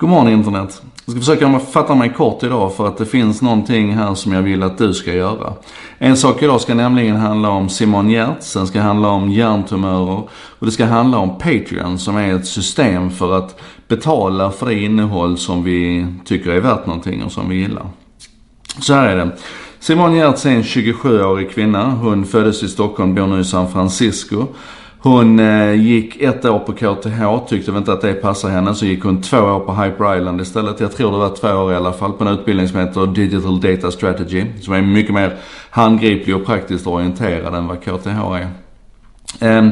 God morgon internet. Jag ska försöka fatta mig kort idag för att det finns någonting här som jag vill att du ska göra. En sak idag ska nämligen handla om Simon Giertz, sen ska handla om hjärntumörer och det ska handla om Patreon som är ett system för att betala för det innehåll som vi tycker är värt någonting och som vi gillar. Så här är det. Simon Giertz är en 27-årig kvinna. Hon föddes i Stockholm, bor nu i San Francisco. Hon eh, gick ett år på KTH, tyckte väl inte att det passade henne. Så gick hon två år på Hyper Island istället. Jag tror det var två år i alla fall på en utbildning som heter Digital Data Strategy. Som är mycket mer handgriplig och praktiskt orienterad än vad KTH är. Ehm,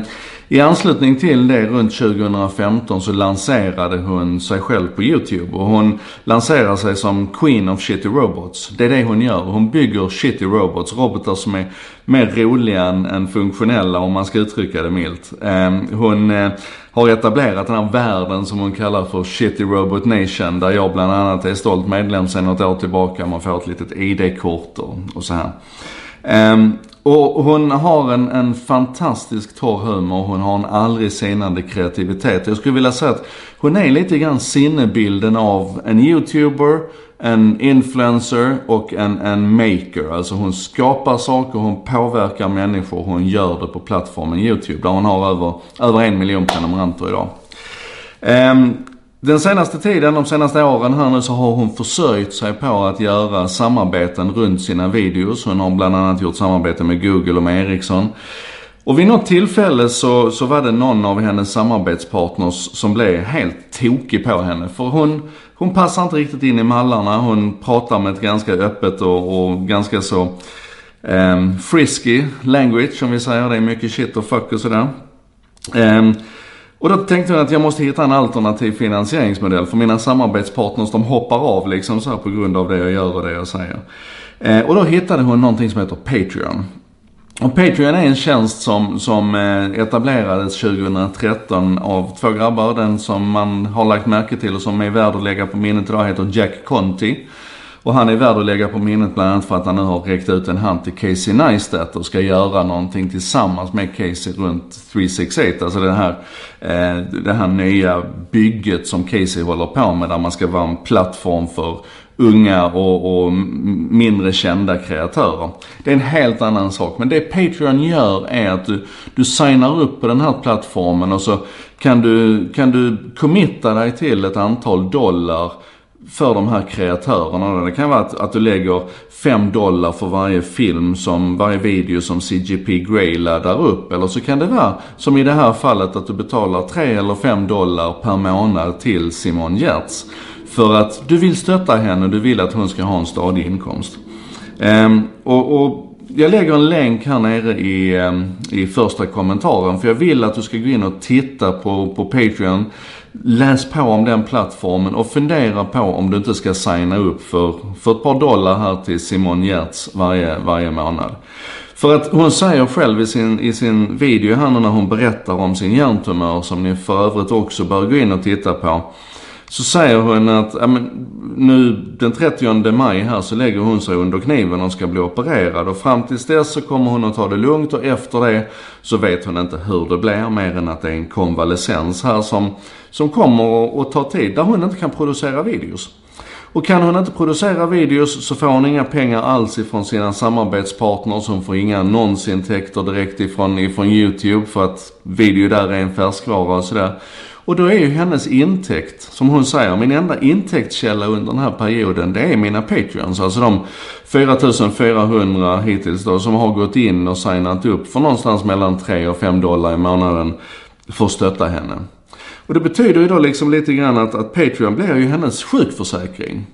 i anslutning till det runt 2015 så lanserade hon sig själv på YouTube och hon lanserar sig som Queen of Shitty Robots. Det är det hon gör. Hon bygger Shitty Robots, robotar som är mer roliga än, än funktionella om man ska uttrycka det milt. Ehm, hon eh, har etablerat den här världen som hon kallar för Shitty Robot Nation där jag bland annat är stolt medlem sedan något år tillbaka. Man får ett litet ID-kort och, och så här. Um, och hon har en, en fantastisk torr humor. Hon har en aldrig sinande kreativitet. Jag skulle vilja säga att hon är lite grann sinnebilden av en YouTuber, en influencer och en, en maker. Alltså hon skapar saker, hon påverkar människor, hon gör det på plattformen YouTube. Där hon har över, över en miljon prenumeranter idag. Um, den senaste tiden, de senaste åren här nu så har hon försörjt sig på att göra samarbeten runt sina videos. Hon har bland annat gjort samarbete med Google och med Ericsson. Och vid något tillfälle så, så var det någon av hennes samarbetspartners som blev helt tokig på henne. För hon, hon passar inte riktigt in i mallarna. Hon pratar med ett ganska öppet och, och ganska så um, frisky language som vi säger. Det är mycket shit och fuck och sådär. Um, och då tänkte jag att jag måste hitta en alternativ finansieringsmodell för mina samarbetspartners de hoppar av liksom så här på grund av det jag gör och det jag säger. Eh, och då hittade hon någonting som heter Patreon. Och Patreon är en tjänst som, som eh, etablerades 2013 av två grabbar. Den som man har lagt märke till och som är värd att lägga på minnet idag heter Jack Conti. Och han är värd att lägga på minnet bland annat för att han nu har räckt ut en hand till Casey Neistat och ska göra någonting tillsammans med Casey runt 368. Alltså det här, eh, det här nya bygget som Casey håller på med där man ska vara en plattform för unga och, och, mindre kända kreatörer. Det är en helt annan sak. Men det Patreon gör är att du, du signar upp på den här plattformen och så kan du, kan du committa dig till ett antal dollar för de här kreatörerna. Det kan vara att, att du lägger 5 dollar för varje film som, varje video som CGP Grey laddar upp. Eller så kan det vara, som i det här fallet, att du betalar 3 eller 5 dollar per månad till Simon Giertz. För att du vill stötta henne, du vill att hon ska ha en stadig inkomst. Ehm, och, och jag lägger en länk här nere i, ehm, i första kommentaren. För jag vill att du ska gå in och titta på, på Patreon. Läs på om den plattformen och fundera på om du inte ska signa upp för, för ett par dollar här till Simon Giertz varje, varje månad. För att hon säger själv i sin, i sin video här nu när hon berättar om sin hjärntumör som ni för övrigt också bör gå in och titta på. Så säger hon att, ja, men, nu den 30 maj här så lägger hon sig under kniven och ska bli opererad. Och fram tills dess så kommer hon att ta det lugnt och efter det så vet hon inte hur det blir mer än att det är en konvalescens här som, som kommer att ta tid. Där hon inte kan producera videos. Och kan hon inte producera videos så får hon inga pengar alls ifrån sina samarbetspartners. Hon får inga annonsintäkter direkt ifrån, ifrån YouTube för att video där är en färskvara och sådär. Och då är ju hennes intäkt, som hon säger, min enda intäktskälla under den här perioden, det är mina Patreons. Alltså de 4400 hittills då som har gått in och signat upp för någonstans mellan 3 och 5 dollar i månaden för att stötta henne. Och det betyder ju då liksom lite grann att, att Patreon blir ju hennes sjukförsäkring.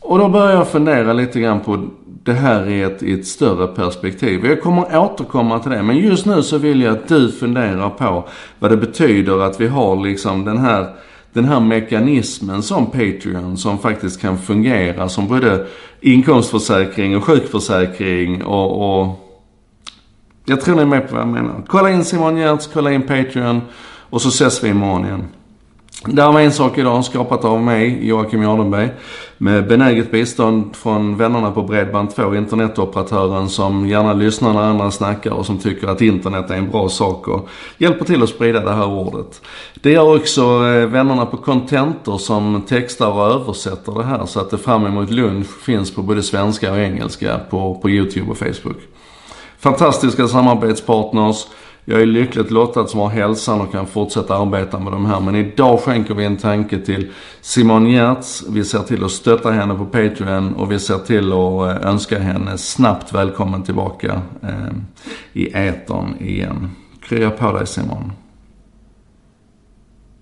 Och då börjar jag fundera lite grann på det här i ett, i ett större perspektiv. Jag kommer återkomma till det. Men just nu så vill jag att du funderar på vad det betyder att vi har liksom den här den här mekanismen som Patreon som faktiskt kan fungera som både inkomstförsäkring och sjukförsäkring och, och jag tror ni är med på vad jag menar. Kolla in Simon Giertz, kolla in Patreon och så ses vi imorgon igen. Det här var en sak idag, skapat av mig, Joakim Jardenberg. Med benäget bistånd från vännerna på Bredband2, internetoperatören som gärna lyssnar när andra snackar och som tycker att internet är en bra sak och hjälper till att sprida det här ordet. Det gör också eh, vännerna på Contentor som textar och översätter det här så att det fram emot lunch finns på både svenska och engelska på, på YouTube och Facebook. Fantastiska samarbetspartners. Jag är lyckligt lottad som har hälsan och kan fortsätta arbeta med de här. Men idag skänker vi en tanke till Simon Giertz. Vi ser till att stötta henne på Patreon och vi ser till att eh, önska henne snabbt välkommen tillbaka eh, i etern igen. Krya på dig Simon.